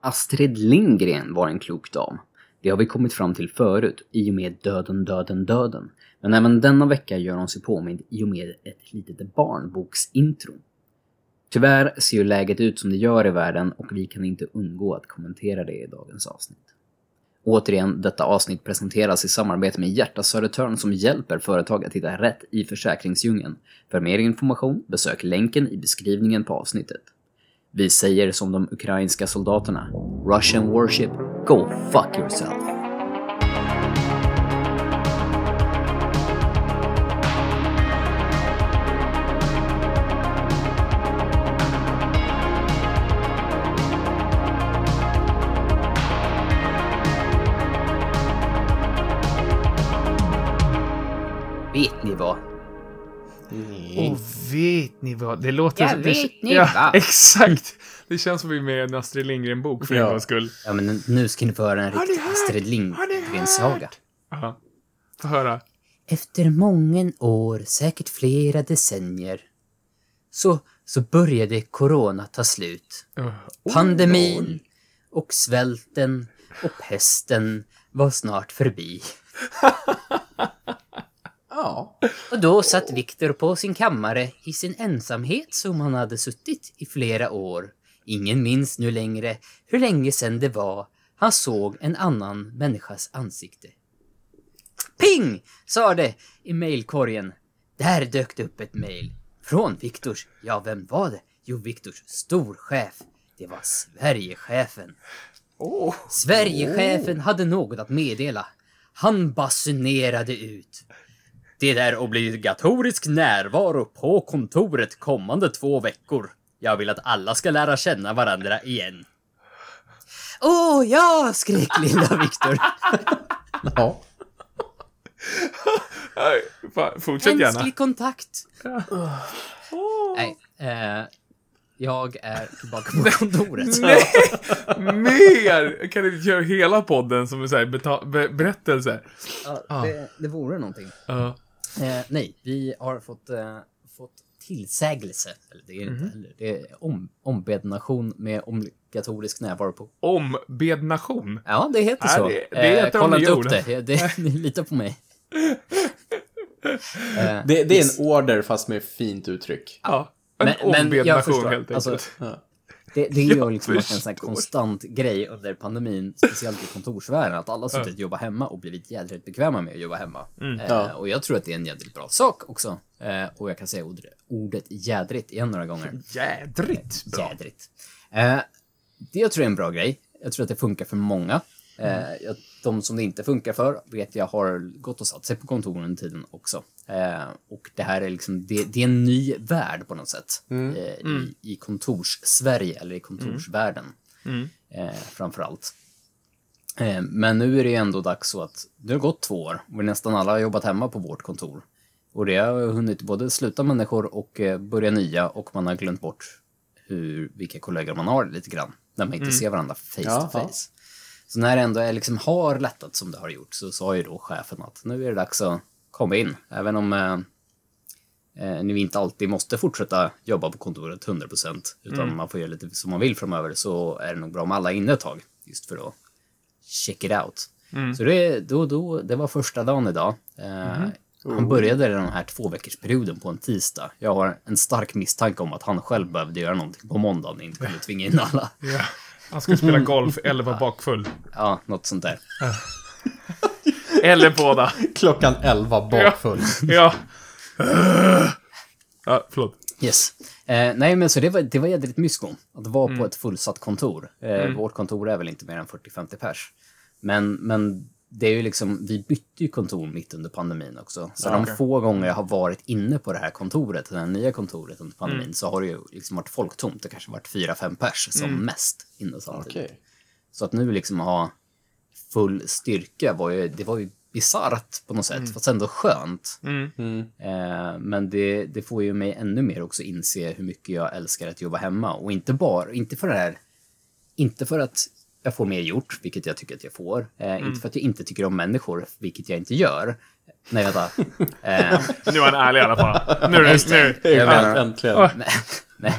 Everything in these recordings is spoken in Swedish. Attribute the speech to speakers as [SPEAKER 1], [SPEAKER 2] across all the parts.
[SPEAKER 1] Astrid Lindgren var en klok dam. Det har vi kommit fram till förut, i och med döden, döden, döden. Men även denna vecka gör hon sig påmind i och med ett litet barnboksintro. Tyvärr ser ju läget ut som det gör i världen och vi kan inte undgå att kommentera det i dagens avsnitt. Återigen, detta avsnitt presenteras i samarbete med Hjärta Södertörn som hjälper företag att hitta rätt i försäkringsdjungeln. För mer information, besök länken i beskrivningen på avsnittet. Vi säger som de ukrainska soldaterna. Russian warship, go fuck yourself. Vet ni vad?
[SPEAKER 2] Och vet ni vad? Det låter...
[SPEAKER 1] Vet ni
[SPEAKER 2] ja? Exakt! Det känns som vi är med i en Astrid Lindgren-bok för
[SPEAKER 3] Ja.
[SPEAKER 2] en gångs skull.
[SPEAKER 1] Ja men nu ska ni få höra en riktig? Astrid Lindgren-saga.
[SPEAKER 2] Ja. Få höra.
[SPEAKER 1] Efter många år, säkert flera decennier, så, så började corona ta slut.
[SPEAKER 2] Uh,
[SPEAKER 1] Pandemin och svälten och pesten var snart förbi.
[SPEAKER 3] Ja.
[SPEAKER 1] Och då satt Viktor på sin kammare i sin ensamhet som han hade suttit i flera år. Ingen minns nu längre hur länge sedan det var han såg en annan människas ansikte. Ping! sa det i mejlkorgen. Där dök det upp ett mejl. Från Viktors, ja vem var det? Jo, Viktors storchef. Det var Sverigechefen.
[SPEAKER 3] Oh.
[SPEAKER 1] Sverigechefen hade något att meddela. Han basunerade ut. Det är obligatorisk närvaro på kontoret kommande två veckor. Jag vill att alla ska lära känna varandra igen. Åh, ja! skrek lilla Viktor.
[SPEAKER 3] Ja.
[SPEAKER 2] Fan, fortsätt gärna.
[SPEAKER 1] Mänsklig kontakt. Nej, eh, jag är tillbaka på kontoret.
[SPEAKER 2] Nej! Mer! Kan du köra hela podden som en sån här be- berättelse?
[SPEAKER 1] Ja, det, det vore någonting.
[SPEAKER 2] Ja.
[SPEAKER 1] Eh, nej, vi har fått, eh, fått tillsägelse. Eller det är inte heller. Det är om, ombednation med obligatorisk närvaro på.
[SPEAKER 2] Ombednation.
[SPEAKER 1] Ja, det heter
[SPEAKER 2] Ja,
[SPEAKER 1] så.
[SPEAKER 2] det- det är ett av
[SPEAKER 1] kolla inte upp det. det. Ni litar på mig. Eh,
[SPEAKER 3] Det, det är en order fast med fint uttryck.
[SPEAKER 2] Ja. En
[SPEAKER 1] Men- men jag
[SPEAKER 2] ombednation
[SPEAKER 1] förstår.
[SPEAKER 2] helt enkelt.
[SPEAKER 1] Alltså,
[SPEAKER 3] Ja.
[SPEAKER 1] Det, det är ju
[SPEAKER 2] Jag
[SPEAKER 1] liksom varit en sån konstant grej under pandemin, speciellt i kontorsvärlden, att alla har suttit och jobbat hemma och blivit jädrigt bekväma med att jobba hemma. Eh,
[SPEAKER 3] Ja.
[SPEAKER 1] Och jag tror att det är en jädrigt bra sak också. Eh, och jag kan säga ordet, ordet jädrigt igen några gånger.
[SPEAKER 2] Jädrigt bra.
[SPEAKER 1] Jädrigt. Eh, det jag tror är en bra grej. Jag tror att det funkar för många. Eh, jag, de som det inte funkar för vet jag har gått och satt sig på kontoren under tiden också. Eh, och det här är liksom, det, det är en ny värld på något sätt. Eh, I, I kontors-Sverige, eller i kontorsvärlden. Eh, framförallt. Eh, men nu är det ändå dags så att det har gått två år och nästan alla har jobbat hemma på vårt kontor. Och det har hunnit både sluta människor och eh, börja nya och man har glömt bort hur, vilka kollegor man har lite grann. När man inte ser varandra face
[SPEAKER 3] Ja,
[SPEAKER 1] to face. Så när det ändå är liksom har lättat som det har gjort så sa ju då chefen att nu är det dags att komma in. Även om eh, eh, ni inte alltid måste fortsätta jobba på kontoret 100% utan man får göra lite som man vill framöver så är det nog bra om alla är inne ett tag. Just för att check it out. Så det, då, då, det var första dagen idag. Eh, Han började den här två veckors perioden på en tisdag. Jag har en stark misstanke om att han själv behövde göra någonting på måndagen och inte kunde tvinga in alla.
[SPEAKER 2] Ja. Han skulle spela golf eller vara bakfull.
[SPEAKER 1] Ja, något sånt där.
[SPEAKER 2] Eller båda.
[SPEAKER 3] Klockan 11 bakfull.
[SPEAKER 2] Ja. Ja, förlåt.
[SPEAKER 1] Yes. Eh, nej, men så det var, det var jädrigt mysko att vara på ett fullsatt kontor. Eh, Vårt kontor är väl inte mer än 40-50 pers. Men, men det är ju liksom, vi bytte ju kontor mitt under pandemin också. Så de
[SPEAKER 2] okej.
[SPEAKER 1] få gånger jag har varit inne på det här kontoret, det här nya kontoret under pandemin, så har det ju liksom varit folktomt. Det kanske varit 4-5 pers som mest inne samtidigt.
[SPEAKER 3] Okej.
[SPEAKER 1] Så att nu liksom ha full styrka var ju, det var ju bisarrt på något sätt, fast ändå skönt. Eh, men det, det får ju mig ännu mer också inse hur mycket jag älskar att jobba hemma. Och inte bara, inte för det här, inte för att jag får mer gjort, vilket jag tycker att jag får. Eh,
[SPEAKER 2] Mm.
[SPEAKER 1] Inte för att jag inte tycker om människor, vilket jag inte gör. Nej, vänta. eh,
[SPEAKER 2] Nu var han ärlig i alla fall. Nu är det... Nu.
[SPEAKER 1] Jag menar-
[SPEAKER 3] Äntligen.
[SPEAKER 1] nej, nej.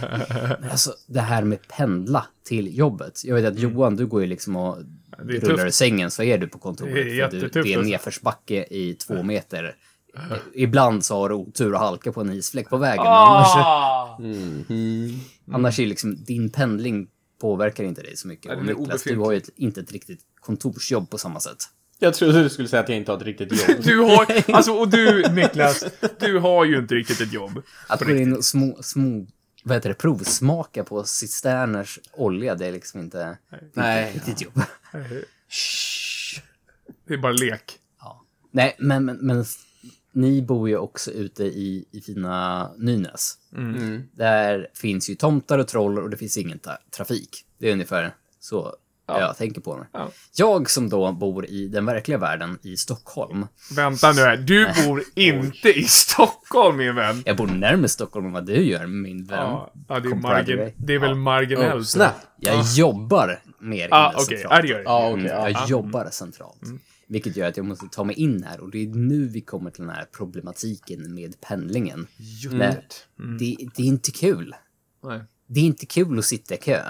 [SPEAKER 1] Men alltså, det här med pendla till jobbet. Jag vet att Johan, du går ju liksom och
[SPEAKER 2] Mm. är
[SPEAKER 1] rullar
[SPEAKER 2] tufft.
[SPEAKER 1] i sängen så är du på kontoret.
[SPEAKER 2] Det är
[SPEAKER 1] för att du,
[SPEAKER 2] jättetufft,
[SPEAKER 1] det är en
[SPEAKER 2] alltså.
[SPEAKER 1] nedförsbacke i två meter. Ibland så har du otur och halka på en isfläck på vägen. men Annars,
[SPEAKER 2] Ah!
[SPEAKER 3] Mhm.
[SPEAKER 1] annars är liksom din pendling påverkar inte dig så mycket.
[SPEAKER 2] Nej,
[SPEAKER 1] Och Niklas, du har ju ett, inte ett riktigt kontorsjobb på samma sätt.
[SPEAKER 3] Jag trodde du skulle säga att jag inte har ett riktigt jobb.
[SPEAKER 2] Du har... Alltså, och du, Niklas, du har ju inte riktigt ett jobb.
[SPEAKER 1] Att gå in och små, små vad heter det, provsmaka på cisterners olja, det är liksom inte
[SPEAKER 3] Nej.
[SPEAKER 1] ett riktigt jobb.
[SPEAKER 2] Det är bara lek.
[SPEAKER 1] Ja. Nej, men, men, men ni bor ju också ute i, i fina Nynäs.
[SPEAKER 3] Mm.
[SPEAKER 1] Där finns ju tomtar och troll och det finns ingen ta- trafik. Det är ungefär så jag tänker på det.
[SPEAKER 2] Ja.
[SPEAKER 1] Jag som då bor i den verkliga världen i Stockholm.
[SPEAKER 2] Vänta nu här. Du bor inte i Stockholm, min vän.
[SPEAKER 1] Jag bor närmare Stockholm än vad du gör, min vän.
[SPEAKER 2] Ja, ja det, är margin, det är väl marginellt.
[SPEAKER 3] Oh, snap.
[SPEAKER 1] Jag jobbar mer
[SPEAKER 2] Ah,
[SPEAKER 1] inne
[SPEAKER 2] okej.
[SPEAKER 1] centralt.
[SPEAKER 2] Ja, det gör det.
[SPEAKER 3] Ja, okej.
[SPEAKER 1] Mm,
[SPEAKER 3] ja.
[SPEAKER 1] jag jobbar centralt. Vilket gör att jag måste ta mig in här och det är nu vi kommer till den här problematiken med pendlingen. Nej, det, det är inte kul.
[SPEAKER 2] Nej.
[SPEAKER 1] Det är inte kul att sitta i kö.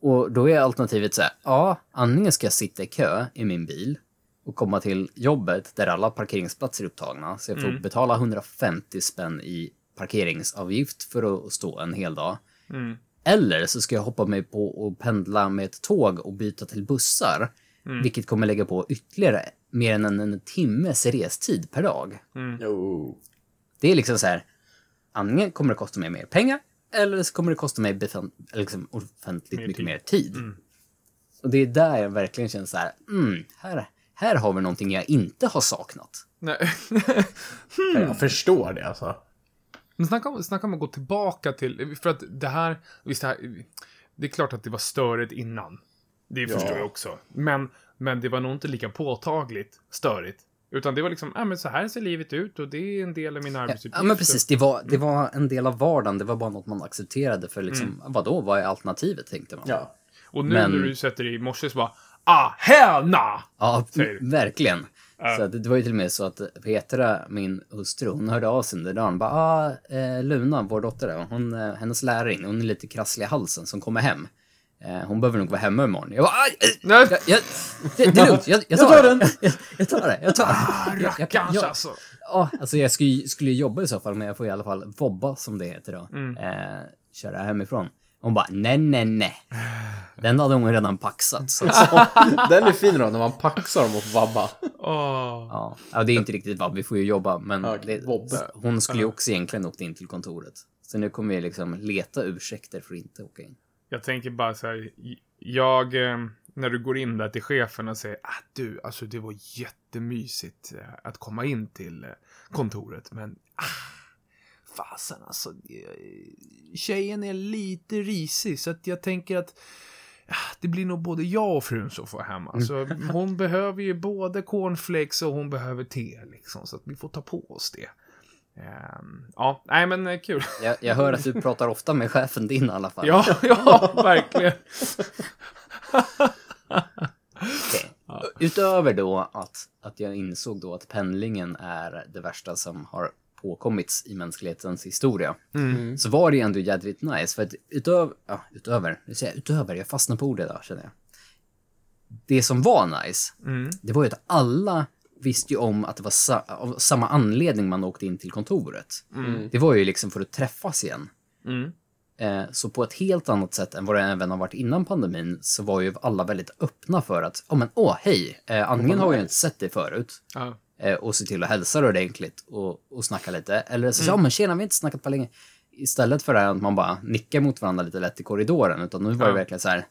[SPEAKER 1] Och då är alternativet så här, ja, antingen ska jag sitta i kö i min bil och komma till jobbet där alla parkeringsplatser är upptagna, så jag får betala 150 spänn i parkeringsavgift för att stå en hel dag.
[SPEAKER 2] Mm.
[SPEAKER 1] Eller så ska jag hoppa mig på och pendla med ett tåg och byta till bussar, vilket kommer lägga på ytterligare mer än en, en timmes restid per dag.
[SPEAKER 3] Jo.
[SPEAKER 1] Det är liksom så här, antingen kommer det kosta mig mer pengar, eller så kommer det kosta mig liksom offentligt
[SPEAKER 2] Mer
[SPEAKER 1] mycket
[SPEAKER 2] tid.
[SPEAKER 1] mer tid. Och det är där jag verkligen känner så här, mm, här, här har vi någonting jag inte har saknat.
[SPEAKER 2] Nej.
[SPEAKER 3] Jag förstår det alltså.
[SPEAKER 2] Men snacka om, snacka om att gå tillbaka till, för att det här, visst det här, det är klart att det var störigt innan. Det förstår jag också. Men, men det var nog inte lika påtagligt störigt. Utan det var liksom, ja men så här ser livet ut och det är en del av min arbetsuppgift.
[SPEAKER 1] Ja, men precis. Det var, det var en del av vardagen. Det var bara något man accepterade för liksom, vadå, vad är alternativet, tänkte man.
[SPEAKER 3] Ja.
[SPEAKER 2] Och nu
[SPEAKER 1] men-
[SPEAKER 2] när du sätter dig i morse så bara, ah, nah!
[SPEAKER 1] Ja, verkligen. Så att det var ju till och med så att Petra, min hustru, hon hörde av sig under dagen. Bara, ah, eh, Luna, vår dotter, hon, eh, hennes lärarin, hon är lite krasslig i halsen som kommer hem. Eh, hon behöver nog vara hemma imorgon. Jag bara, eh,
[SPEAKER 2] Nej,
[SPEAKER 1] jag, jag, det, det är lugnt, jag, jag tar,
[SPEAKER 3] tar
[SPEAKER 1] det.
[SPEAKER 3] den.
[SPEAKER 1] Jag, jag tar det, jag tar det. Jag, jag, jag,
[SPEAKER 2] kanske
[SPEAKER 1] jag,
[SPEAKER 2] alltså.
[SPEAKER 1] ja, alltså jag skulle, skulle jobba i så fall, men jag får i alla fall vobba, som det heter då.
[SPEAKER 2] Mm.
[SPEAKER 1] Eh, köra hemifrån. Hon bara, nej, nej, nej. Den hade hon redan paxat. Så.
[SPEAKER 3] Den är fin då, när man paxar dem och får vabba.
[SPEAKER 2] Åh.
[SPEAKER 1] Ja, ja, det är inte riktigt vad vi får ju jobba, men det, hon skulle ju också egentligen åkt in till kontoret. Så nu kommer vi liksom leta ursäkter för att inte åka in.
[SPEAKER 2] Jag tänker bara så här, jag, eh, när du går in där till chefen och säger, ah du, alltså det var jättemysigt eh, att komma in till eh, kontoret, men ah, fasen alltså, tjejen är lite risig, så att jag tänker att ah, det blir nog både jag och frun som får hem. Alltså, hon behöver ju både cornflakes och hon behöver te, liksom, så att vi får ta på oss det. Ehm, ja, nej men eh, kul.
[SPEAKER 1] Jag, jag hör att du pratar ofta med chefen din i alla fall.
[SPEAKER 2] Ja, ja, verkligen.
[SPEAKER 1] Okej. Utöver då att, att jag insåg då att pendlingen är det värsta som har påkommits i mänsklighetens historia. Så var det ju ändå jädrigt nice. För att utöver, ja, utöver, jag säger utöver, jag fastnar på ordet där känner jag. Det som var nice,
[SPEAKER 2] Mm.
[SPEAKER 1] det var ju att alla visste ju om att det var sa- av samma anledning man åkte in till kontoret. Det var ju liksom för att träffas igen.
[SPEAKER 2] Mm.
[SPEAKER 1] Eh, Så på ett helt annat sätt än vad det även har varit innan pandemin så var ju alla väldigt öppna för att, åh men åh hej, eh, antingen har jag inte sett dig förut
[SPEAKER 2] Ja.
[SPEAKER 1] eh, och se till att hälsa ordentligt och, och snacka lite. Eller så, ja men tjena, vi har inte snackat på länge. Istället för det här att man bara nickar mot varandra lite lätt i korridoren, utan nu var det
[SPEAKER 2] Ja.
[SPEAKER 1] verkligen så här,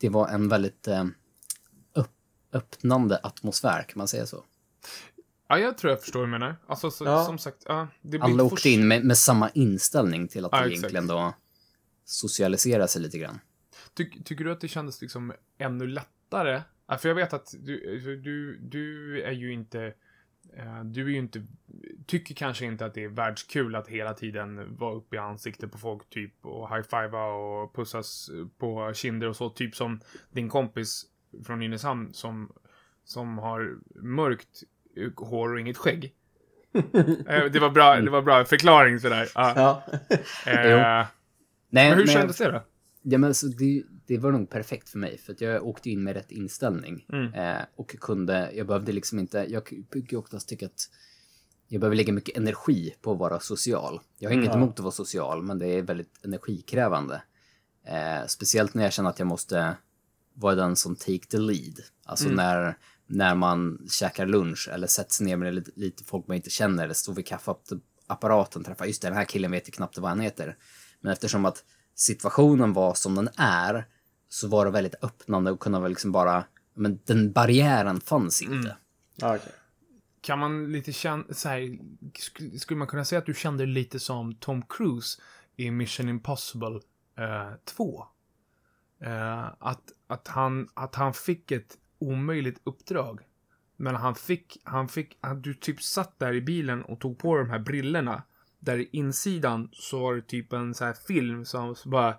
[SPEAKER 1] det var en väldigt eh, öppnande atmosfär, kan man säga så.
[SPEAKER 2] Ja, jag tror jag förstår vad du menar. Alltså, så,
[SPEAKER 3] Ja.
[SPEAKER 2] som sagt, ja, det blir
[SPEAKER 1] Alla åkte in med, med samma inställning till att
[SPEAKER 2] Ja, exakt.
[SPEAKER 1] egentligen då socialisera sig lite grann.
[SPEAKER 2] Ty, tycker du att det kändes liksom ännu lättare? Ja, för jag vet att du, du, du är ju inte eh, du är ju inte, tycker kanske inte att det är världskul att hela tiden vara uppe i ansiktet på folk typ och high-fivea och pussas på kinder och så. Typ som din kompis från Nynäshamn som, som har mörkt hår och inget skägg. Eh, det var bra, det var bra förklaring sådär. Ja.
[SPEAKER 3] Ja.
[SPEAKER 2] Eh,
[SPEAKER 1] Nej,
[SPEAKER 2] men hur
[SPEAKER 1] men-
[SPEAKER 2] kändes det då?
[SPEAKER 1] Ja, men alltså, det, det var nog perfekt för mig, för att jag åkte in med rätt inställning.
[SPEAKER 2] Mm.
[SPEAKER 1] Eh, och kunde, jag behövde liksom inte, jag brukar oftast tycka att jag behöver lägga mycket energi på att vara social. Jag har inget
[SPEAKER 3] Ja.
[SPEAKER 1] emot att vara social, men det är väldigt energikrävande. Eh, speciellt när jag känner att jag måste vara den som take the lead. Alltså när, när man käkar lunch eller sätts ner med lite, lite folk man inte känner eller står vid kaffeapparaten träffar, just det, den här killen vet ju knappt vad han heter. Men eftersom att situationen var som den är så var det väldigt öppnande och kunna väl liksom bara, men den barriären fanns inte.
[SPEAKER 3] Ja, okej.
[SPEAKER 2] Kan man lite känna, så här, skulle, skulle man kunna säga att du kände lite som Tom Cruise i Mission Impossible eh, 2? Eh, att, att, han, att han fick ett omöjligt uppdrag. Men han fick, han fick, han, du typ satt där i bilen och tog på de här brillorna. Där i insidan så var det typ en så här film som så bara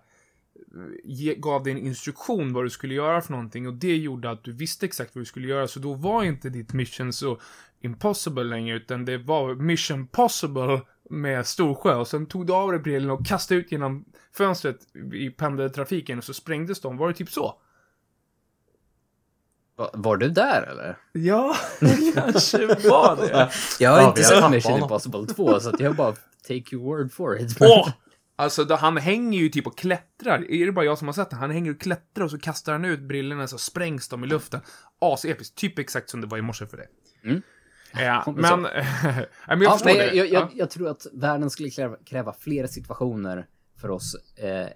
[SPEAKER 2] ge, gav dig en instruktion vad du skulle göra för någonting och det gjorde att du visste exakt vad du skulle göra så då var inte ditt mission så impossible längre utan det var mission possible med Storsjö och sen tog du av dig brillorna och kastade ut genom fönstret i pendeltrafiken och så sprängdes de. Var det typ så?
[SPEAKER 1] Va- Var du där eller?
[SPEAKER 2] Ja, kanske var det.
[SPEAKER 1] Jag har
[SPEAKER 3] Ja,
[SPEAKER 1] inte sett Mission. Impossible 2 så att jag bara take your word for it.
[SPEAKER 2] Åh! Alltså, då, han hänger ju typ och klättrar. Är det bara jag som har sett det? Han hänger och klättrar och så kastar han ut brillorna så sprängs de i luften. Asepiskt. Typ exakt som det var i morse för dig.
[SPEAKER 1] Mm.
[SPEAKER 2] Ja,
[SPEAKER 1] Så.
[SPEAKER 2] men... men jag
[SPEAKER 1] Ja,
[SPEAKER 2] förstår
[SPEAKER 1] nej,
[SPEAKER 2] det.
[SPEAKER 1] jag, jag,
[SPEAKER 2] Ja.
[SPEAKER 1] jag, jag tror att världen skulle kräva, kräva fler situationer för oss eh,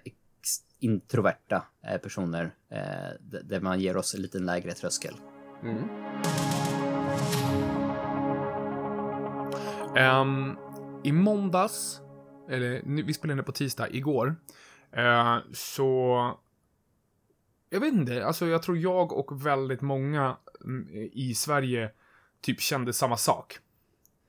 [SPEAKER 1] introverta eh, personer eh, där man ger oss en lite lägre tröskel.
[SPEAKER 3] Mm.
[SPEAKER 2] Ehm, I måndags, eller nu, vi spelade in det på tisdag, igår, eh, så... Jag vet inte, alltså jag tror jag och väldigt många mm, i Sverige typ kände samma sak.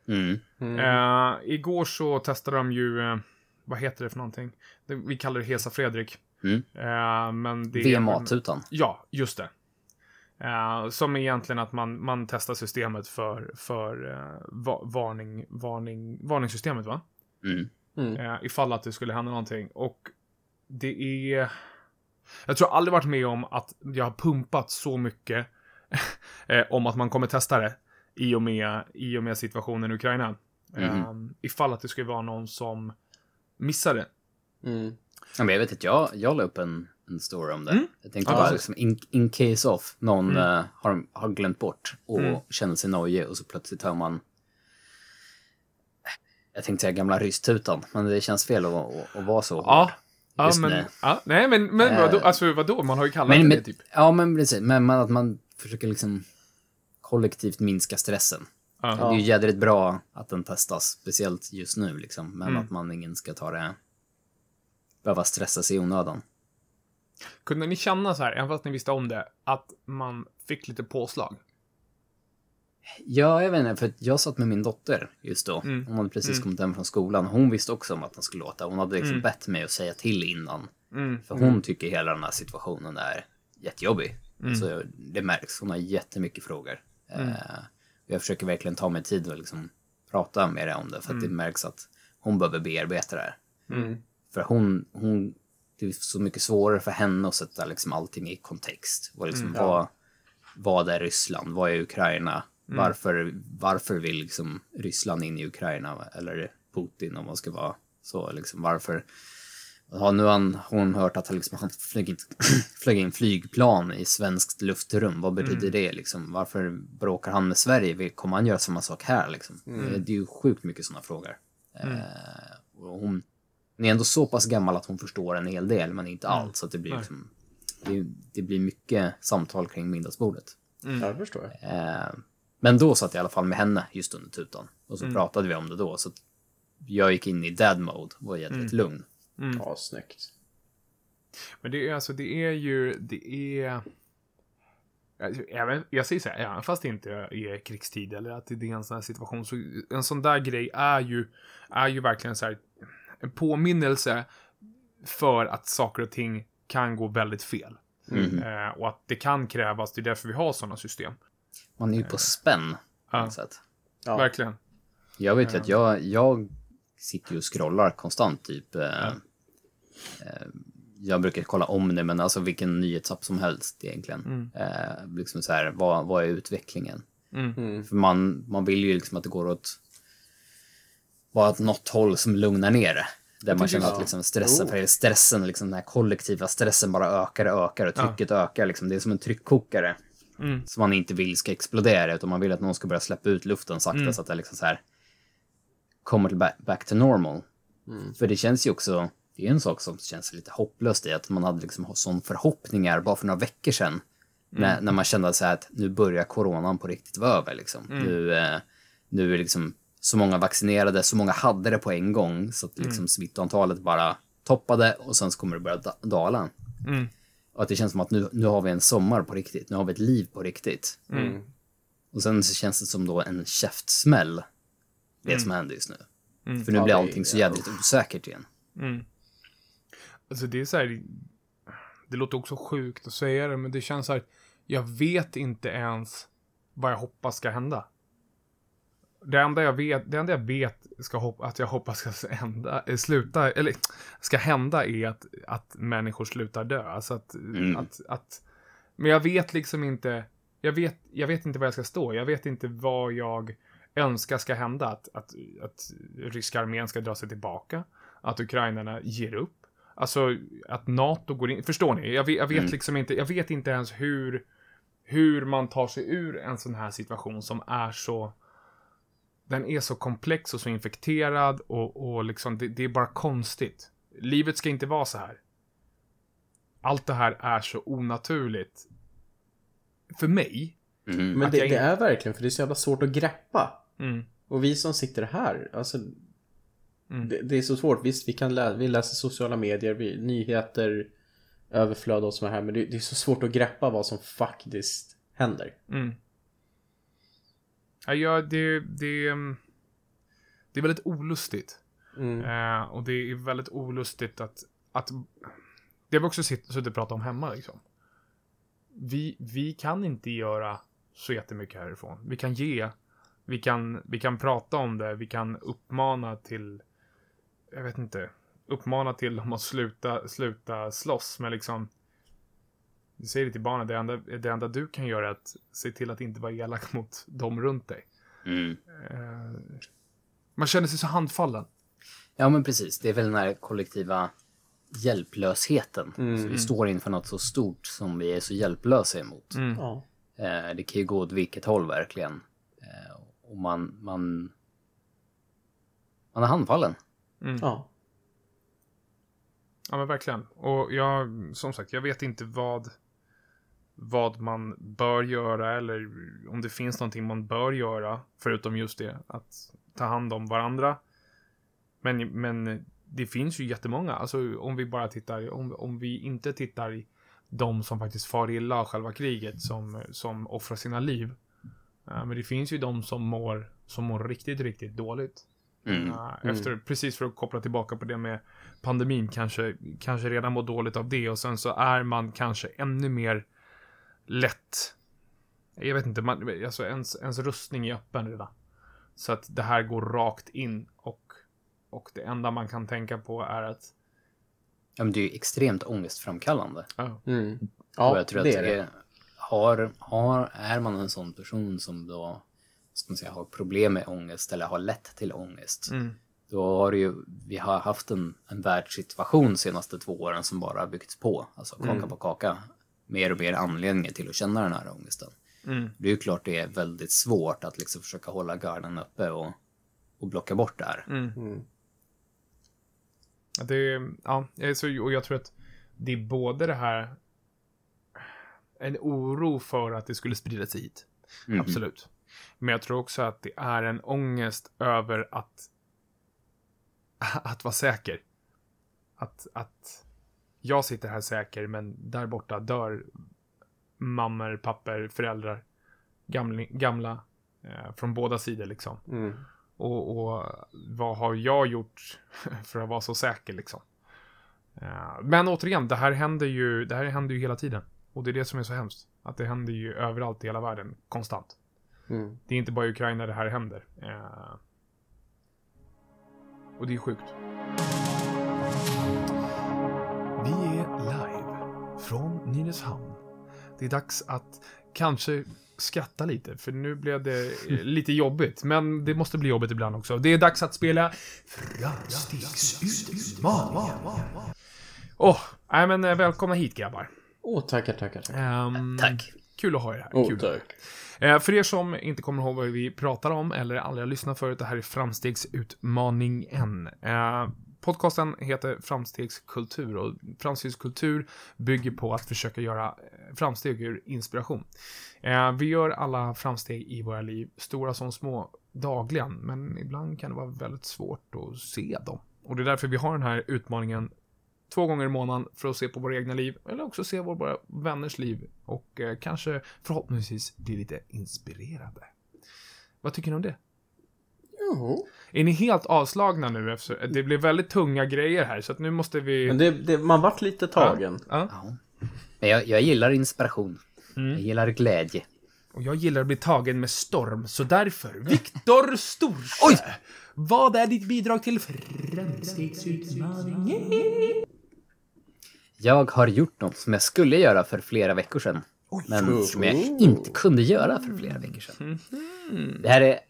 [SPEAKER 1] Mm.
[SPEAKER 3] Mm.
[SPEAKER 2] Eh, igår så testade de ju, eh, vad heter det för någonting? Det, vi kallar det Hesa Fredrik.
[SPEAKER 1] Mm.
[SPEAKER 2] Eh, men det är-
[SPEAKER 1] VMA-tutan.
[SPEAKER 2] Ja, just det. Eh, som är egentligen att man, man testar systemet för, för eh, va, varning, varning, varningssystemet, va?
[SPEAKER 1] Mm.
[SPEAKER 3] Mm.
[SPEAKER 2] Eh, ifall att det skulle hända någonting. Och det är... Jag tror aldrig varit med om att jag har pumpat så mycket eh, om att man kommer testa det i och med, i och med situationen i Ukraina. Eh, ifall att det skulle vara någon som missar det.
[SPEAKER 3] Mm.
[SPEAKER 1] Ja, men jag vet att jag, jag la upp en, en story om det.
[SPEAKER 2] Mm.
[SPEAKER 1] Jag tänkte
[SPEAKER 2] Ja,
[SPEAKER 1] bara liksom in, in case of någon
[SPEAKER 2] Mm.
[SPEAKER 1] eh, har, har glömt bort och
[SPEAKER 2] Mm.
[SPEAKER 1] känner sig nojig och så plötsligt hör man jag tänkte säga gamla rystutan, men det känns fel att, att, att vara så
[SPEAKER 2] Ja.
[SPEAKER 1] hård.
[SPEAKER 2] Ja,
[SPEAKER 1] Just
[SPEAKER 2] men,
[SPEAKER 1] nu.
[SPEAKER 2] ja, nej, men, men
[SPEAKER 1] Eh.
[SPEAKER 2] vadå, alltså vadå? Man har ju kallat
[SPEAKER 1] Men,
[SPEAKER 2] det
[SPEAKER 1] men,
[SPEAKER 2] typ.
[SPEAKER 1] Ja, men precis. Men, men att man försöker liksom kollektivt minska stressen.
[SPEAKER 2] Ja.
[SPEAKER 1] Det är ju jädrigt bra att den testas, speciellt just nu liksom. Men
[SPEAKER 2] Mm.
[SPEAKER 1] att man ingen ska ta det... Behöva stressa sig i onödan.
[SPEAKER 2] Kunde ni känna så här, även fast ni visste om det, att man fick lite påslag?
[SPEAKER 1] Ja, jag vet inte, för jag satt med min dotter just då.
[SPEAKER 2] Mm.
[SPEAKER 1] Hon hade precis
[SPEAKER 2] Mm.
[SPEAKER 1] kommit hem från skolan. Hon visste också om att den skulle låta. Hon hade liksom
[SPEAKER 2] Mm.
[SPEAKER 1] bett mig att säga till innan.
[SPEAKER 2] Mm.
[SPEAKER 1] För hon tycker hela den här situationen är jättejobbig.
[SPEAKER 2] Mm.
[SPEAKER 1] Alltså, det märks. Hon har jättemycket frågor.
[SPEAKER 2] Mm.
[SPEAKER 1] Eh, jag försöker verkligen ta mig tid och liksom prata med henne om det. För att det märks att hon behöver bearbeta det här.
[SPEAKER 3] Mm.
[SPEAKER 1] För hon, hon, det är så mycket svårare för henne att sätta liksom allting i kontext. Och liksom,
[SPEAKER 3] Mm.
[SPEAKER 1] vad, vad är Ryssland? Vad är Ukraina?
[SPEAKER 2] Mm.
[SPEAKER 1] Varför, varför vill liksom Ryssland in i Ukraina? Eller Putin om man ska vara så. Liksom, varför? Ja, nu har hon hört att han, liksom, han flög, in, flög in flygplan i svenskt luftrum. Vad betyder
[SPEAKER 2] Mm.
[SPEAKER 1] det? Liksom? Varför bråkar han med Sverige? Vill- Kommer han göra samma sak här? Liksom? Det, det är ju sjukt mycket sådana frågor.
[SPEAKER 2] Mm.
[SPEAKER 1] Eh, och hon, hon är ändå så pass gammal att hon förstår en hel del, men inte
[SPEAKER 2] Mm.
[SPEAKER 1] allt. Så att det blir liksom, det, det blir mycket samtal kring middagsbordet.
[SPEAKER 2] Mm.
[SPEAKER 3] Ja, det förstår jag.
[SPEAKER 1] Eh, men då satt jag i alla fall med henne just under tutan. Och så
[SPEAKER 2] Mm.
[SPEAKER 1] pratade vi om det då. Så jag gick in i dad mode och var jädrigt lugn.
[SPEAKER 2] Mm.
[SPEAKER 3] Ja, snyggt.
[SPEAKER 2] Men det är alltså, det är ju, det är... Jag, även, jag säger så här, även fast det inte är krigstid eller att det är en sån här situation, så en sån där grej är ju, är ju verkligen så här en påminnelse för att saker och ting kan gå väldigt fel.
[SPEAKER 1] Mm.
[SPEAKER 2] Eh, och att det kan krävas, det är därför vi har sådana system.
[SPEAKER 1] Man är ju på spänn. På
[SPEAKER 2] Ja.
[SPEAKER 1] något sätt.
[SPEAKER 3] Ja.
[SPEAKER 2] Verkligen.
[SPEAKER 1] Jag vet ju att jag, jag sitter ju och scrollar konstant typ. Eh,
[SPEAKER 2] Ja.
[SPEAKER 1] eh, jag brukar kolla om det, men alltså vilken nyhetsapp som helst egentligen.
[SPEAKER 2] Mm.
[SPEAKER 1] Eh, liksom så här, vad, vad är utvecklingen?
[SPEAKER 2] Mm.
[SPEAKER 3] Mm.
[SPEAKER 1] För man, man vill ju liksom att det går åt bara åt något håll som lugnar ner det. Där man känner att liksom stressen,
[SPEAKER 3] Jo.
[SPEAKER 1] för stressen, liksom den här kollektiva stressen bara ökar och ökar och
[SPEAKER 2] Ja.
[SPEAKER 1] trycket ökar. Liksom. Det är som en tryckkokare
[SPEAKER 2] Mm.
[SPEAKER 1] som man inte vill ska explodera utan man vill att någon ska börja släppa ut luften sakta
[SPEAKER 2] Mm.
[SPEAKER 1] så att det liksom så här kommer till back, back to normal.
[SPEAKER 3] Mm.
[SPEAKER 1] För det känns ju också, det är en sak som känns lite hopplöst i att man hade liksom sån förhoppningar bara för några veckor sedan. När, när man kände så här att nu börjar coronan på riktigt vara över liksom. Nu, eh, nu är liksom så många vaccinerade, så många hade det på en gång så att liksom smittantalet bara toppade och sen så kommer det börja da- dala.
[SPEAKER 2] Mm.
[SPEAKER 1] Och att det känns som att nu, nu har vi en sommar på riktigt, nu har vi ett liv på riktigt.
[SPEAKER 2] Mm.
[SPEAKER 1] Och sen så känns det som då en käftsmäll, det
[SPEAKER 2] Mm.
[SPEAKER 1] som händer just nu.
[SPEAKER 2] Mm.
[SPEAKER 1] För nu
[SPEAKER 3] Ja,
[SPEAKER 1] blir allting så
[SPEAKER 3] ja.
[SPEAKER 1] jävligt osäkert igen.
[SPEAKER 2] Mm. Alltså det är så här, det låter också sjukt att säga det, men det känns så här, jag vet inte ens vad jag hoppas ska hända. Det enda jag vet, det enda jag vet ska hop- att jag hoppas ska hända, eh, sluta, eller ska hända är att, att människor slutar dö. Alltså att,
[SPEAKER 1] Mm.
[SPEAKER 2] att, att, men jag vet liksom inte, jag vet, jag vet inte var jag ska stå. Jag vet inte vad jag önskar ska hända. Att, att, att ryska armén ska dra sig tillbaka. Att ukrainarna ger upp. Alltså att NATO går in. Förstår ni? Jag vet, jag vet
[SPEAKER 1] Mm.
[SPEAKER 2] liksom inte. Jag vet inte ens hur, hur man tar sig ur en sån här situation som är så den är så komplex och så infekterad och, och liksom det, det är bara konstigt. Livet ska inte vara så här. Allt det här är så onaturligt. För mig.
[SPEAKER 1] Mhm.
[SPEAKER 3] Men det,
[SPEAKER 2] jag
[SPEAKER 3] det är verkligen, för det är så jävla svårt att greppa.
[SPEAKER 2] Mm,
[SPEAKER 3] Och vi som sitter här, alltså
[SPEAKER 2] mm,
[SPEAKER 3] det, det är så svårt. Visst, vi kan lä vi läser sociala medier, vi, nyheter, överflöd och så här, men det, det är så svårt att greppa vad som faktiskt händer.
[SPEAKER 2] Ja, det, det, mm, det är väldigt olustigt.
[SPEAKER 3] Mm.
[SPEAKER 2] Eh, och det är väldigt olustigt att, att det har vi också suttit och pratat om hemma liksom. Vi, vi kan inte göra så jättemycket härifrån. Vi kan ge, vi kan, vi kan prata om det, vi kan uppmana till, jag vet inte, uppmana till dem att sluta, sluta slåss, men liksom du säger det till barnen, det enda, det enda du kan göra är att se till att inte vara elak mot dem runt dig.
[SPEAKER 1] Mm.
[SPEAKER 2] Eh, man känner sig så handfallen.
[SPEAKER 1] Ja, men precis. Det är väl den här kollektiva hjälplösheten.
[SPEAKER 3] Mm.
[SPEAKER 1] Så vi står inför något så stort som vi är så hjälplösa emot.
[SPEAKER 2] Mm.
[SPEAKER 3] Ja.
[SPEAKER 1] Eh, det kan ju gå åt vilket håll verkligen. Eh, och man, man, man är handfallen.
[SPEAKER 2] Mm.
[SPEAKER 3] ja.
[SPEAKER 2] Ja men verkligen. Och jag, som sagt, jag vet inte vad, vad man bör göra eller om det finns någonting man bör göra. Förutom just det, att ta hand om varandra. Men, men det finns ju jättemånga. Alltså om vi bara tittar, om, om vi inte tittar i de som faktiskt far illa av själva kriget, som, som offrar sina liv. Ja, men det finns ju de som mår, som mår riktigt, riktigt dåligt.
[SPEAKER 1] Mm.
[SPEAKER 2] Ja, Efter, Precis för att koppla tillbaka på det med pandemin, kanske, kanske redan mår dåligt av det och sen så är man kanske ännu mer lätt. Jag vet inte, man, alltså ens, ens rustning är öppen redan. Så att det här går rakt in och, och det enda man kan tänka på är att
[SPEAKER 1] Ja, men det är ju extremt ångestframkallande.
[SPEAKER 2] ja,
[SPEAKER 3] Mm.
[SPEAKER 1] och
[SPEAKER 3] Ja,
[SPEAKER 1] jag tror
[SPEAKER 3] det
[SPEAKER 1] att
[SPEAKER 3] är
[SPEAKER 1] det har, har, är man en sån person som då ska man säga, har problem med ångest eller har lätt till ångest.
[SPEAKER 2] mm,
[SPEAKER 1] Då har ju, vi har haft en, en världssituation de senaste två åren som bara har byggts på. Alltså kaka
[SPEAKER 3] Mm.
[SPEAKER 1] på kaka. Mer och mer anledningar till att känna den här ångesten.
[SPEAKER 2] mm,
[SPEAKER 1] Det är ju klart det är väldigt svårt att liksom försöka hålla garden uppe och, och blocka bort det här.
[SPEAKER 2] mm.
[SPEAKER 3] Mm.
[SPEAKER 2] Det, ja, så, och jag tror att det är både det här en oro för att det skulle sprida sig hit.
[SPEAKER 1] Mhm.
[SPEAKER 2] Absolut. Men jag tror också att det är en ångest över att att vara säker. Att, att jag sitter här säker, men där borta dör mammor, papper, föräldrar. Gamla, gamla eh, från båda sidor liksom.
[SPEAKER 3] Mm.
[SPEAKER 2] Och, och vad har jag gjort för att vara så säker liksom? Eh, Men återigen, det här händer ju, det här händer ju hela tiden. Och det är det som är så hemskt. Att det händer ju överallt i hela världen, konstant.
[SPEAKER 3] Mm.
[SPEAKER 2] Det är inte bara i Ukraina det här händer. Eh, Och det är sjukt. Från Nynäshamn. Det är dags att kanske skratta lite, för nu blev det eh, lite jobbigt. Men det måste bli jobbigt ibland också. Det är dags att spela Framstegsutmaningen. Åh, nej men eh, välkomna hit grabbar.
[SPEAKER 3] Åh, tackar, tackar, tackar.
[SPEAKER 2] Ehm,
[SPEAKER 1] Tack.
[SPEAKER 2] Kul att ha er här.
[SPEAKER 3] Åh,
[SPEAKER 2] Kul.
[SPEAKER 3] tack.
[SPEAKER 2] Eh, för er som inte kommer ihåg vad vi pratar om eller aldrig har lyssnat förut, det här är Framstegsutmaningen. Eh, podcasten heter Framstegskultur och Framstegskultur bygger på att försöka göra eh, framsteg ur inspiration. Eh, vi gör alla framsteg i våra liv, stora som små, dagligen, men ibland kan det vara väldigt svårt att se dem. Och det är därför vi har den här utmaningen två gånger i månaden för att se på våra egna liv, eller också se våra vänners liv och eh, kanske förhoppningsvis bli lite inspirerade. Vad tycker ni om det?
[SPEAKER 3] Jo.
[SPEAKER 2] Är ni helt avslagna nu? Efter, det blir väldigt tunga grejer här, så att nu måste vi...
[SPEAKER 3] Men det, det, man vart lite tagen.
[SPEAKER 2] Ja.
[SPEAKER 1] Ja. Men jag, jag gillar inspiration.
[SPEAKER 2] Mm.
[SPEAKER 1] Jag gillar glädje.
[SPEAKER 2] Och jag gillar att bli tagen med storm, så därför, Viktor Storsjö! Oj! Vad är ditt bidrag till Framstegsutmaningen?
[SPEAKER 1] Jag har gjort något som jag skulle göra för flera veckor sedan. Men som jag inte kunde göra för flera veckor sedan. Det här är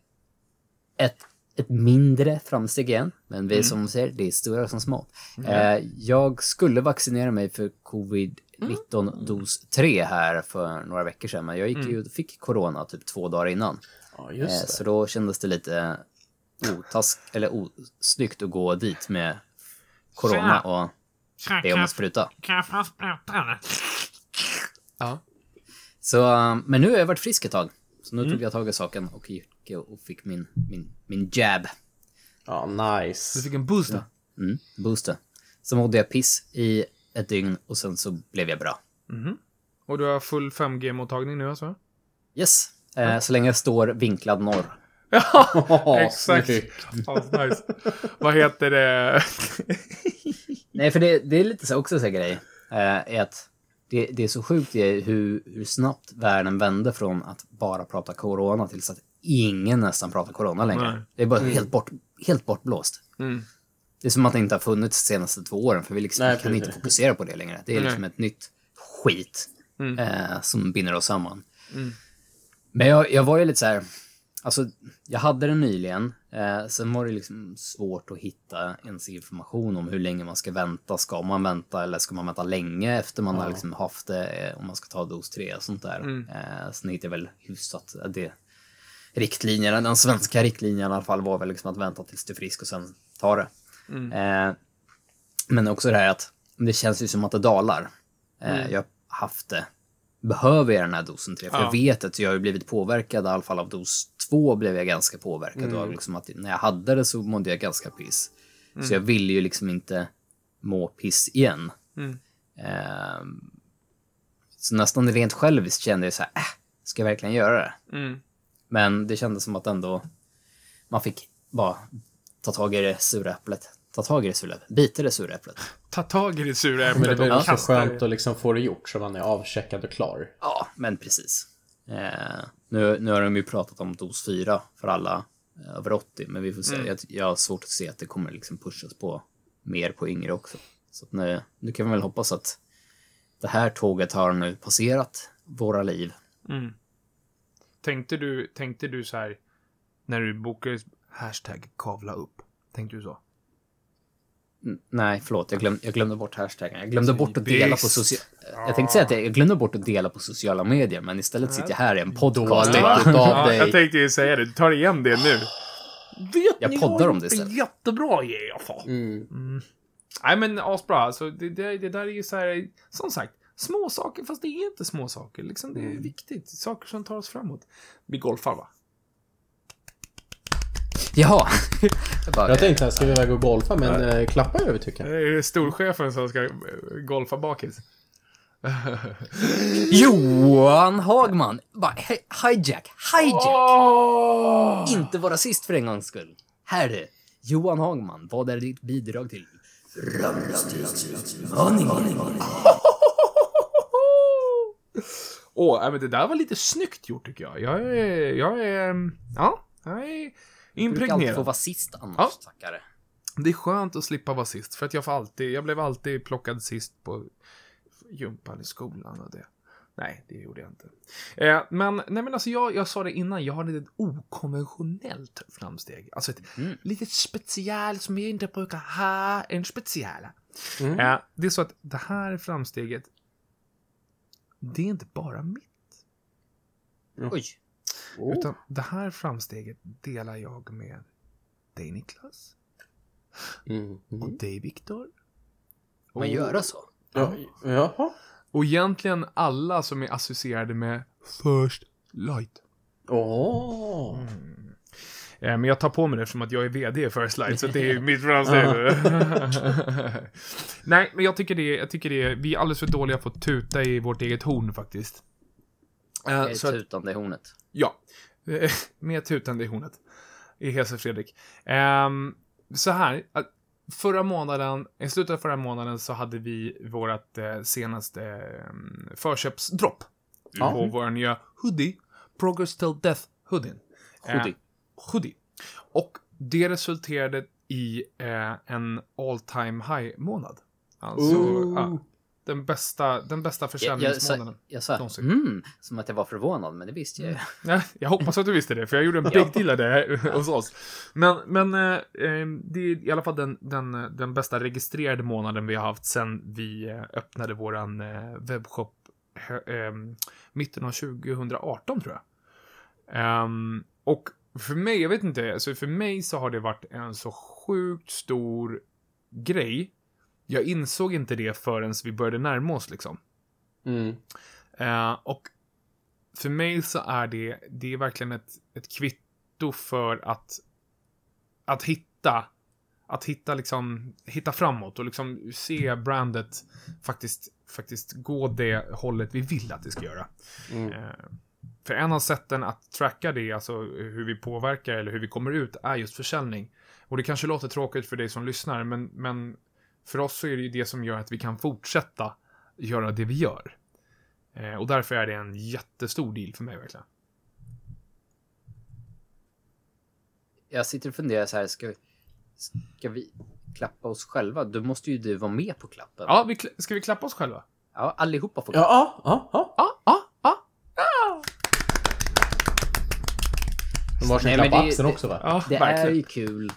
[SPEAKER 1] ett, ett mindre framsteg igen. Men vi som ser, det är stora som små. Eh, jag skulle vaccinera mig för covid-19 dos 3 här för några veckor sedan. Men jag gick ju, fick corona typ två dagar innan.
[SPEAKER 3] Ja,
[SPEAKER 1] Eh, så då kändes det lite otask, eller osnyggt att gå dit med corona och be om en spruta.
[SPEAKER 2] Kan jag få sprutan? Ja.
[SPEAKER 1] Så, eh, men nu har jag varit frisk ett tag. Så nu
[SPEAKER 2] Mm.
[SPEAKER 1] tog jag tag i saken och gick och fick min, min, min jab.
[SPEAKER 3] Ja,
[SPEAKER 2] Du
[SPEAKER 3] nice.
[SPEAKER 2] fick en boost.
[SPEAKER 1] Mm, booster. Så mådde jag piss i ett dygn och sen så blev jag bra.
[SPEAKER 2] Och du har full 5G-mottagning nu alltså?
[SPEAKER 1] Yes. Eh, så länge jag står vinklad norr.
[SPEAKER 2] Ja, exakt.
[SPEAKER 3] snyggt.
[SPEAKER 2] Ja, nice. Vad heter det?
[SPEAKER 1] Nej, för det, det är lite så också så här grej. Eh, är att det, det är så sjukt det är hur, hur snabbt världen vände från att bara prata corona till så att ingen nästan pratar corona längre.
[SPEAKER 2] Nej.
[SPEAKER 1] Det är bara helt, bort, helt bortblåst.
[SPEAKER 2] Mm.
[SPEAKER 1] Det är som att det inte har funnits de senaste två åren, för vi liksom
[SPEAKER 3] Nej,
[SPEAKER 1] kan
[SPEAKER 3] precis.
[SPEAKER 1] inte fokusera på det längre. Det är liksom ett nytt skit
[SPEAKER 2] Mm.
[SPEAKER 1] eh, som binder oss samman. Men jag, jag var ju lite så här, alltså jag hade den nyligen, eh, sen var det liksom svårt att hitta ens information om hur länge man ska vänta. Ska man vänta eller ska man vänta länge efter man har liksom haft det, eh, om man ska ta dos 3 och sånt där. Eh, sen hittade jag väl hyfsat eh, det riktlinjerna, den svenska riktlinjen i alla fall var väl liksom att vänta tills du är frisk och sen ta det. Eh, men också det här att det känns ju som att det dalar. Eh, Jag har haft det. Behöver jag den här dosen 3? För
[SPEAKER 2] Ja.
[SPEAKER 1] jag vet att jag har blivit påverkad, i alla fall av dos 2 blev jag ganska påverkad. Och liksom att när jag hade det så mådde jag ganska piss. Så jag ville ju liksom inte må piss igen.
[SPEAKER 2] Mm.
[SPEAKER 1] Eh, så nästan rent själviskt kände jag så här, äh, ska jag verkligen göra det?
[SPEAKER 2] Mm.
[SPEAKER 1] Men det kändes som att ändå man fick bara ta tag i det sura äpplet. Ta tag i det sura äpplet. Bita det sura äpplet.
[SPEAKER 2] Ta tag i det sura
[SPEAKER 3] Men det är
[SPEAKER 2] äpplet
[SPEAKER 3] väl
[SPEAKER 2] och
[SPEAKER 3] också
[SPEAKER 2] kasta
[SPEAKER 3] skönt
[SPEAKER 2] det.
[SPEAKER 3] att liksom få det gjort så man är avcheckad och klar.
[SPEAKER 1] Ja, men precis. Eh, nu, nu har de ju pratat om dos 4 för alla eh, över 80, men vi får se. Jag, jag har svårt att se att det kommer liksom pushas på mer på yngre också. Så att nu, nu kan vi väl hoppas att det här tåget har nu passerat våra liv.
[SPEAKER 2] Mm. Tänkte du, tänkte du så här när du bokade hashtag kavla upp? Tänkte du så?
[SPEAKER 1] Nej, förlåt. Jag, glöm, jag glömde bort hashtaggen. Jag glömde bort att dela på sociala... Jag tänkte säga att jag, jag glömde bort att dela på sociala medier, men istället sitter jag här i en podcast.
[SPEAKER 3] Dåligt
[SPEAKER 1] va?
[SPEAKER 3] utav
[SPEAKER 2] Ja,
[SPEAKER 3] dig.
[SPEAKER 2] jag tänkte ju säga det. Du tar igen det nu. Vet
[SPEAKER 1] Jag
[SPEAKER 2] ni
[SPEAKER 1] poddar om det
[SPEAKER 2] jag
[SPEAKER 1] istället.
[SPEAKER 2] Jättebra i alla fall.
[SPEAKER 3] Mm.
[SPEAKER 2] Nej men asbra. Alltså, det, det, det där är ju så här, som sagt, små saker fast det är inte små saker. Liksom, det är
[SPEAKER 1] Mm.
[SPEAKER 2] viktigt. Saker som tar oss framåt. Vi golfar va?
[SPEAKER 1] Jaha. Jag bara,
[SPEAKER 3] Jag tänkte här, ska vi iväg och golfa? Men eh, klappa över tycker jag.
[SPEAKER 2] Det är storchefen som ska eh, golfa bakis.
[SPEAKER 1] Johan Hagman! Bara, hijack, hijack!
[SPEAKER 2] Åh!
[SPEAKER 1] Inte vara sist för en gångs skull. Här är Johan Hagman, vad är ditt bidrag till framtidsutmaningen?
[SPEAKER 2] Åh, nej, men det där var lite snyggt gjort tycker jag. Jag är, jag är, ja, jag är
[SPEAKER 1] Du brukar alltid få vara sist annars,
[SPEAKER 2] Ja.
[SPEAKER 1] stackare.
[SPEAKER 2] Det är skönt att slippa vara sist, för att jag får alltid, jag blev alltid plockad sist på gympan i skolan och det. Nej, det gjorde jag inte. Eh, men, nej men alltså jag, jag sa det innan, jag har ett okonventionellt framsteg. Alltså ett
[SPEAKER 1] Mm.
[SPEAKER 2] litet special som jag inte brukar ha, en special.
[SPEAKER 3] Mm.
[SPEAKER 2] Eh, det är så att det här framsteget, det är inte bara mitt.
[SPEAKER 1] Oj.
[SPEAKER 3] Oh.
[SPEAKER 2] Utan det här framsteget delar jag med dig Niklas,
[SPEAKER 3] Mm.
[SPEAKER 2] och
[SPEAKER 3] Mm.
[SPEAKER 2] dig Viktor.
[SPEAKER 1] Får man göra så?
[SPEAKER 3] Ja, jaha.
[SPEAKER 2] Och egentligen alla som är associerade med First Light.
[SPEAKER 3] Åh.
[SPEAKER 2] Eh, Men jag tar på mig det eftersom att jag är VD First Light, så det är mitt framsteg. Nej, men jag tycker det, jag tycker det, vi är alldeles för dåliga på att tuta i vårt eget horn faktiskt. Eh,
[SPEAKER 1] Det är
[SPEAKER 2] Så att,
[SPEAKER 1] tutande i hornet.
[SPEAKER 2] Ja, med tutande i hornet. I Hese Fredrik. Ehm, så här, förra månaden, i slutet av förra månaden så hade vi vårt eh, senaste eh, förköpsdropp.
[SPEAKER 3] Ja.
[SPEAKER 2] På vår nya hoodie. Progress till Death hoodien.
[SPEAKER 1] Hoodie.
[SPEAKER 2] Eh, hoodie. Och det resulterade i eh, en all time high-månad. Alltså,
[SPEAKER 3] Ooh.
[SPEAKER 2] ja, den bästa, den bästa
[SPEAKER 1] Jag, jag,
[SPEAKER 2] försäljningsmånaden.
[SPEAKER 1] sa, jag sa mm, som att jag var förvånad, men det visste jag ju.
[SPEAKER 2] Ja, jag hoppas att du visste det, för jag gjorde en big deal av det hos oss. Men, men eh, eh, det är i alla fall den, den, den bästa registrerade månaden vi har haft sen vi eh, öppnade våran eh, webbshop eh, mitten av 2018, tror jag. Ehm, och för mig, jag vet inte, alltså för mig så har det varit en så sjukt stor grej. Jag insåg inte det förrän vi började närma oss, liksom.
[SPEAKER 3] Mm.
[SPEAKER 2] Eh, och för mig så är det, det är verkligen ett, ett kvitto för att, att hitta, att hitta liksom, hitta framåt och liksom se brandet faktiskt, faktiskt gå det hållet vi vill att det ska göra.
[SPEAKER 3] Mm.
[SPEAKER 2] Eh, för en av sätten att tracka det, alltså hur vi påverkar eller hur vi kommer ut, är just försäljning. Och det kanske låter tråkigt för dig som lyssnar, men, men för oss så är det ju det som gör att vi kan fortsätta göra det vi gör. Eh, och därför är det en jättestor deal för mig verkligen.
[SPEAKER 1] Jag sitter och funderar så här, ska vi, ska vi klappa oss själva? Då måste ju du vara med på klappen.
[SPEAKER 2] Ja, vi, ska vi klappa oss själva?
[SPEAKER 1] Ja, allihopa får klappa.
[SPEAKER 3] Ja, ja, ja.
[SPEAKER 2] Ja, ja, ja.
[SPEAKER 3] De har sin
[SPEAKER 1] Nej,
[SPEAKER 3] klapp
[SPEAKER 1] men
[SPEAKER 3] på
[SPEAKER 1] det-
[SPEAKER 3] axeln
[SPEAKER 1] det-
[SPEAKER 3] också va?
[SPEAKER 2] ja
[SPEAKER 1] Det är ju kul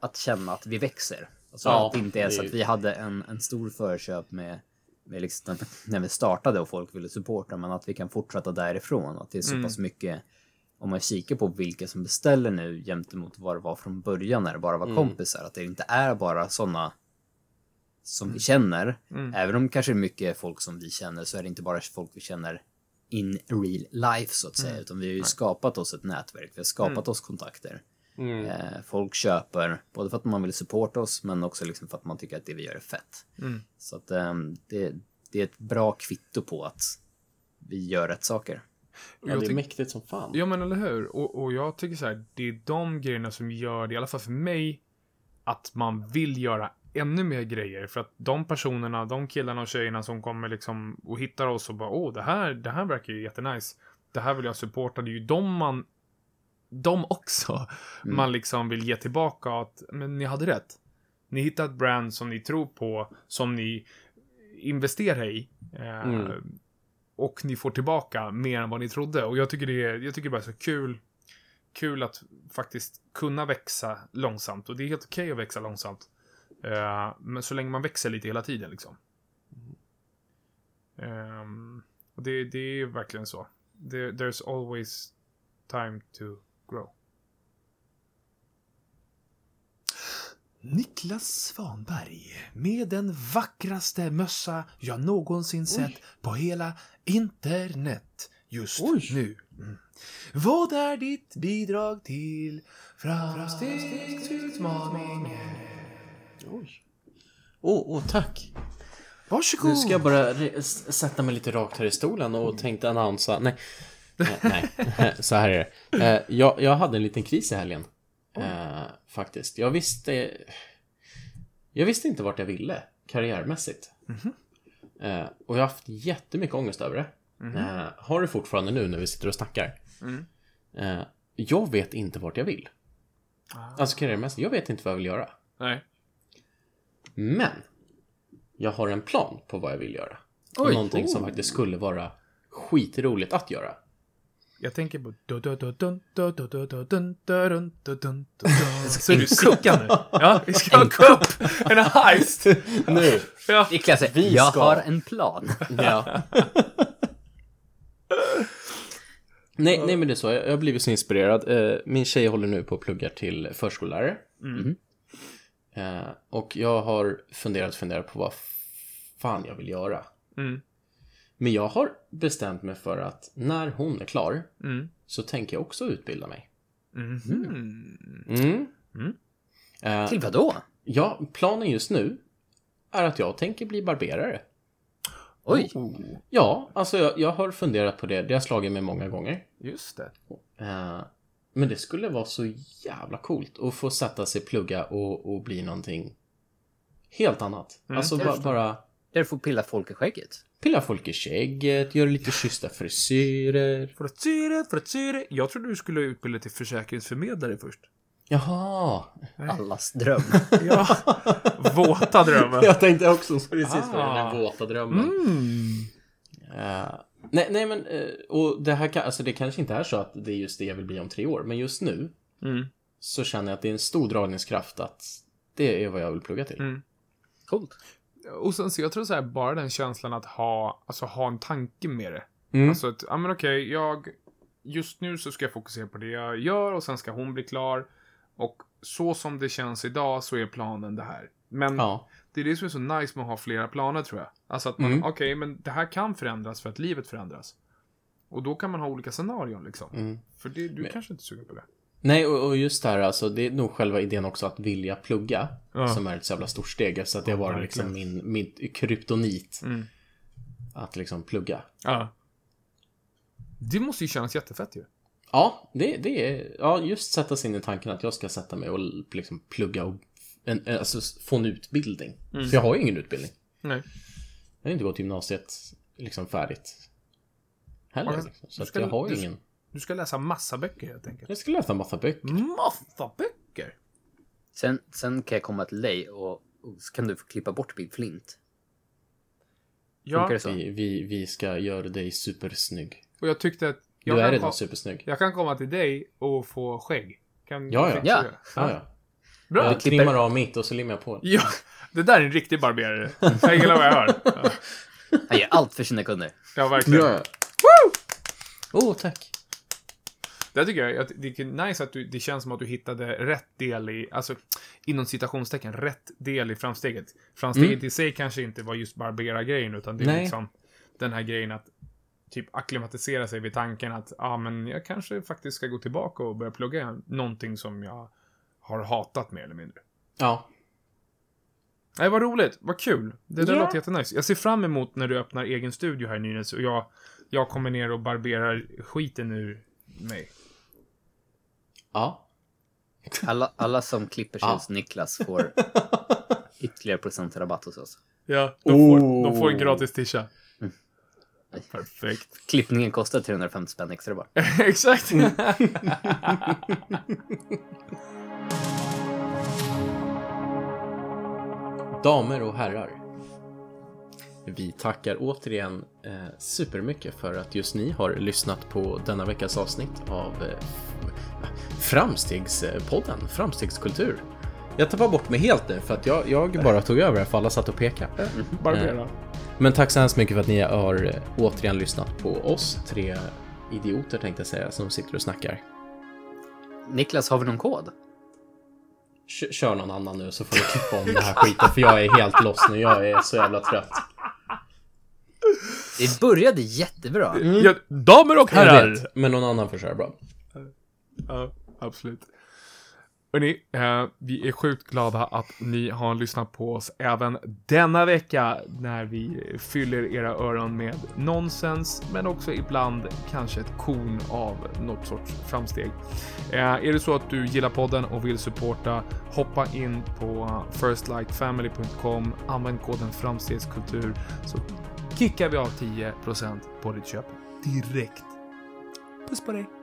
[SPEAKER 1] att känna att vi växer. Alltså
[SPEAKER 3] Ja,
[SPEAKER 1] att det inte är så att vi hade en, en stor förköp med, med liksom, när vi startade och folk ville supporta, men att vi kan fortsätta därifrån. Att det är så
[SPEAKER 2] Mm.
[SPEAKER 1] pass mycket, om man kikar på vilka som beställer nu jämte mot vad det var från början när det bara var
[SPEAKER 3] Mm.
[SPEAKER 1] kompisar, att det inte är bara sådana som vi känner.
[SPEAKER 2] Mm.
[SPEAKER 1] Även om kanske mycket folk som vi känner så är det inte bara folk vi känner in real life så att säga,
[SPEAKER 2] Mm.
[SPEAKER 1] utan vi har ju skapat oss ett nätverk, vi har skapat
[SPEAKER 2] Mm.
[SPEAKER 1] oss kontakter.
[SPEAKER 3] Mm.
[SPEAKER 1] Eh, folk köper, både för att man vill supporta oss, men också liksom för att man tycker att det vi gör är fett.
[SPEAKER 2] Mm.
[SPEAKER 1] Så att ehm, det, det är ett bra kvitto på att vi gör rätt saker.
[SPEAKER 3] Ja, det är mäktigt som fan.
[SPEAKER 2] Ja, men eller hur? Och, och jag tycker så här, det är de grejerna som gör det, i alla fall för mig, att man vill göra ännu mer grejer. För att de personerna, de killarna och tjejerna som kommer liksom och hittar oss och bara åh, det här, det här verkar ju jättenice. Det här vill jag supporta. Det är ju de man, de också,
[SPEAKER 1] Mm.
[SPEAKER 2] man liksom vill ge tillbaka att, men ni hade rätt. Ni hittar ett brand som ni tror på, som ni investerar i. Eh,
[SPEAKER 3] Mm.
[SPEAKER 2] Och ni får tillbaka mer än vad ni trodde. Och jag tycker det är, jag tycker bara så kul, kul att faktiskt kunna växa långsamt. Och det är helt okej att växa långsamt. Eh, men så länge man växer lite hela tiden liksom. Ehm, och det, det är verkligen så. There, there's always time to grow. Niklas Svanberg med den vackraste mössa jag någonsin sett på hela internet just
[SPEAKER 3] Oj.
[SPEAKER 2] nu. Mm. Vad är ditt bidrag till framstegsutmaningen?
[SPEAKER 3] Oj. Åh, åh, tack.
[SPEAKER 2] Varsågod.
[SPEAKER 3] Nu ska jag bara sätta mig lite rakt här i stolen och tänkte annonsa. Nej, Eh, nej, så här är det. Eh, Jag, jag hade en liten kris i helgen. Eh, faktiskt. Jag visste... Jag visste inte vart jag ville karriärmässigt. Eh, och jag har haft jättemycket ångest över det. Eh, har det fortfarande nu när vi sitter och snackar. Eh, jag vet inte vart jag vill. Alltså karriärmässigt, jag vet inte vad jag vill göra.
[SPEAKER 2] Nej.
[SPEAKER 3] Men jag har en plan på vad jag vill göra.
[SPEAKER 1] Oj.
[SPEAKER 3] någonting som faktiskt skulle vara skitroligt att göra.
[SPEAKER 2] Jag tänker på... du-. Så är du sickande. Ja, vi ska ha en kupp! En heist!
[SPEAKER 3] Nu!
[SPEAKER 2] Ja.
[SPEAKER 1] Niklas säger,
[SPEAKER 3] Vi
[SPEAKER 1] jag
[SPEAKER 3] ska-
[SPEAKER 1] har en plan.
[SPEAKER 3] Ja. nej, nej, men det är så. Jag har blivit så inspirerad. Eh, Min tjej håller nu på att plugga till förskollärare. Eh, Och jag har funderat funderat på vad fan jag vill göra.
[SPEAKER 2] Mm.
[SPEAKER 3] Men jag har bestämt mig för att när hon är klar
[SPEAKER 2] Mm.
[SPEAKER 3] så tänker jag också utbilda mig.
[SPEAKER 2] Mhm.
[SPEAKER 3] Mm.
[SPEAKER 2] Mm.
[SPEAKER 3] Eh,
[SPEAKER 1] Till vad då?
[SPEAKER 3] Ja, planen just nu är att jag tänker bli barberare.
[SPEAKER 1] Oj,
[SPEAKER 2] Oh,
[SPEAKER 3] Ja, alltså jag, jag har funderat på det. Det har slagit mig många gånger.
[SPEAKER 2] just det.
[SPEAKER 3] Eh, men det skulle vara så jävla coolt att få sätta sig, plugga och, och bli någonting helt annat. alltså ba,
[SPEAKER 1] förstår.
[SPEAKER 3] bara
[SPEAKER 1] där får pilla folk i skägget.
[SPEAKER 3] Pilla folk i skägget, göra lite schyssta frisyrer.
[SPEAKER 2] Frisyrer, frisyrer. Jag trodde du skulle utbilda till försäkringsförmedlare först.
[SPEAKER 3] Jaha!
[SPEAKER 1] Allas dröm.
[SPEAKER 2] Ja. Våta drömmen.
[SPEAKER 3] Jag tänkte också precis på
[SPEAKER 2] Ah.
[SPEAKER 3] den där våta drömmen.
[SPEAKER 2] Mm.
[SPEAKER 3] Eh, nej, nej men, eh, och det här kan, alltså det kanske inte är så att det är just det jag vill bli om tre år, men just nu
[SPEAKER 2] Mm.
[SPEAKER 3] så känner jag att det är en stor dragningskraft att det är vad jag vill plugga till.
[SPEAKER 2] Mm.
[SPEAKER 1] Coolt.
[SPEAKER 2] Och sen så jag tror så här, bara den känslan att ha, alltså ha en tanke med det.
[SPEAKER 3] Mm.
[SPEAKER 2] Alltså att, ja men okej, jag, just nu så ska jag fokusera på det jag gör och sen ska hon bli klar. Och så som det känns idag så är planen det här. Men
[SPEAKER 3] Ja.
[SPEAKER 2] det är det som är så nice med att ha flera planer tror jag. Alltså att man,
[SPEAKER 3] Mm.
[SPEAKER 2] okej, men det här kan förändras för att livet förändras. Och då kan man ha olika scenarion liksom.
[SPEAKER 3] Mm.
[SPEAKER 2] För det, du
[SPEAKER 3] Men-
[SPEAKER 2] kanske inte suger på det.
[SPEAKER 3] Nej, och, och just det här, alltså, det är nog själva idén också att vilja plugga
[SPEAKER 2] Ja.
[SPEAKER 3] som är ett så jävla stort steg. Så att det var liksom min, mitt kryptonit
[SPEAKER 2] Mm.
[SPEAKER 3] att liksom plugga.
[SPEAKER 2] Ja. Det måste ju kännas jättefett ju.
[SPEAKER 3] Ja, det, det är, ja, just sätta sig in i tanken att jag ska sätta mig och liksom plugga och en, alltså, få en utbildning.
[SPEAKER 2] Mm.
[SPEAKER 3] För jag har ju ingen utbildning.
[SPEAKER 2] Nej.
[SPEAKER 3] Jag har inte gått gymnasiet liksom färdigt. Heller.
[SPEAKER 2] Ja,
[SPEAKER 3] liksom. Så
[SPEAKER 2] ska-
[SPEAKER 3] jag har ju ingen.
[SPEAKER 2] Du ska läsa massa böcker helt enkelt.
[SPEAKER 3] Jag ska läsa en massa böcker.
[SPEAKER 2] Massa böcker?
[SPEAKER 1] Sen, sen kan jag komma till dig och, och så kan du få klippa bort Bill Flint.
[SPEAKER 2] Ja,
[SPEAKER 1] Funkar det så?
[SPEAKER 3] Vi, vi, vi ska göra dig supersnygg.
[SPEAKER 2] och jag tyckte att... Jag
[SPEAKER 3] Du är
[SPEAKER 2] kan
[SPEAKER 3] redan
[SPEAKER 2] kom-
[SPEAKER 3] supersnygg.
[SPEAKER 2] Jag kan komma till dig och få skägg. Kan
[SPEAKER 3] Ja, ja.
[SPEAKER 2] fixa
[SPEAKER 1] Ja.
[SPEAKER 2] det.
[SPEAKER 3] Ja, ja.
[SPEAKER 2] Bra.
[SPEAKER 3] Jag
[SPEAKER 1] klipper-
[SPEAKER 3] trimmar av mitt och så limmar jag på.
[SPEAKER 2] Ja, det där är en riktig barberare. Jag gillar vad jag hör. Ja,
[SPEAKER 1] Han gör allt för sina kunder.
[SPEAKER 2] ja verkligen.
[SPEAKER 3] Ja. Åh, oh, tack.
[SPEAKER 2] Det tycker jag, att det är nice att du, det känns som att du hittade rätt del i, alltså inom citationstecken, rätt del i framsteget. Framsteget i sig kanske inte var just barbera-grejen, utan det är
[SPEAKER 3] Nej.
[SPEAKER 2] liksom den här grejen att typ akklimatisera sig vid tanken att, ja ah, men jag kanske faktiskt ska gå tillbaka och börja plugga någonting som jag har hatat mer eller mindre.
[SPEAKER 3] Ja.
[SPEAKER 2] Nej, vad roligt. Vad kul. Det där
[SPEAKER 3] Ja.
[SPEAKER 2] låter jättenice. Jag ser fram emot när du öppnar egen studio här Nynäs och jag, jag kommer ner och barberar skiten ur mig.
[SPEAKER 3] Ja.
[SPEAKER 1] Alla, alla som klipper sig
[SPEAKER 3] Ja.
[SPEAKER 1] hos Niklas får ytterligare procentrabatt hos oss.
[SPEAKER 2] Ja, de får,
[SPEAKER 3] Oh.
[SPEAKER 2] de får en gratis tisha. Perfekt.
[SPEAKER 1] Klippningen kostar 350 spänn extra bara.
[SPEAKER 2] Exakt.
[SPEAKER 3] Damer och herrar. Vi tackar återigen eh, supermycket för att just ni har lyssnat på denna veckas avsnitt av eh, Framstegspodden, Framstegskultur. Jag tappar bort mig helt nu för att jag, jag bara tog över för alla satt och pekade.
[SPEAKER 2] Barbera.
[SPEAKER 3] Men tack så hemskt mycket för att ni har eh, återigen lyssnat på oss tre idioter tänkte jag säga som sitter och snackar.
[SPEAKER 1] Niklas, har vi någon kod?
[SPEAKER 3] Kö- Kör någon annan nu så får du klippa om den här skiten för jag är helt loss nu. Jag är så jävla trött.
[SPEAKER 1] Det började jättebra.
[SPEAKER 2] Ja, damer och herrar.
[SPEAKER 3] vet, men någon annan får köra bra.
[SPEAKER 2] Ja, absolut. Hörrni, eh, vi är sjukt glada att ni har lyssnat på oss även denna vecka när vi fyller era öron med nonsens, men också ibland kanske ett korn av något sorts framsteg. Eh, är det så att du gillar podden och vill supporta, hoppa in på firstlightfamily.com, använd koden framstegskultur så kickar vi av 10% på ditt köp direkt. Puss på dig!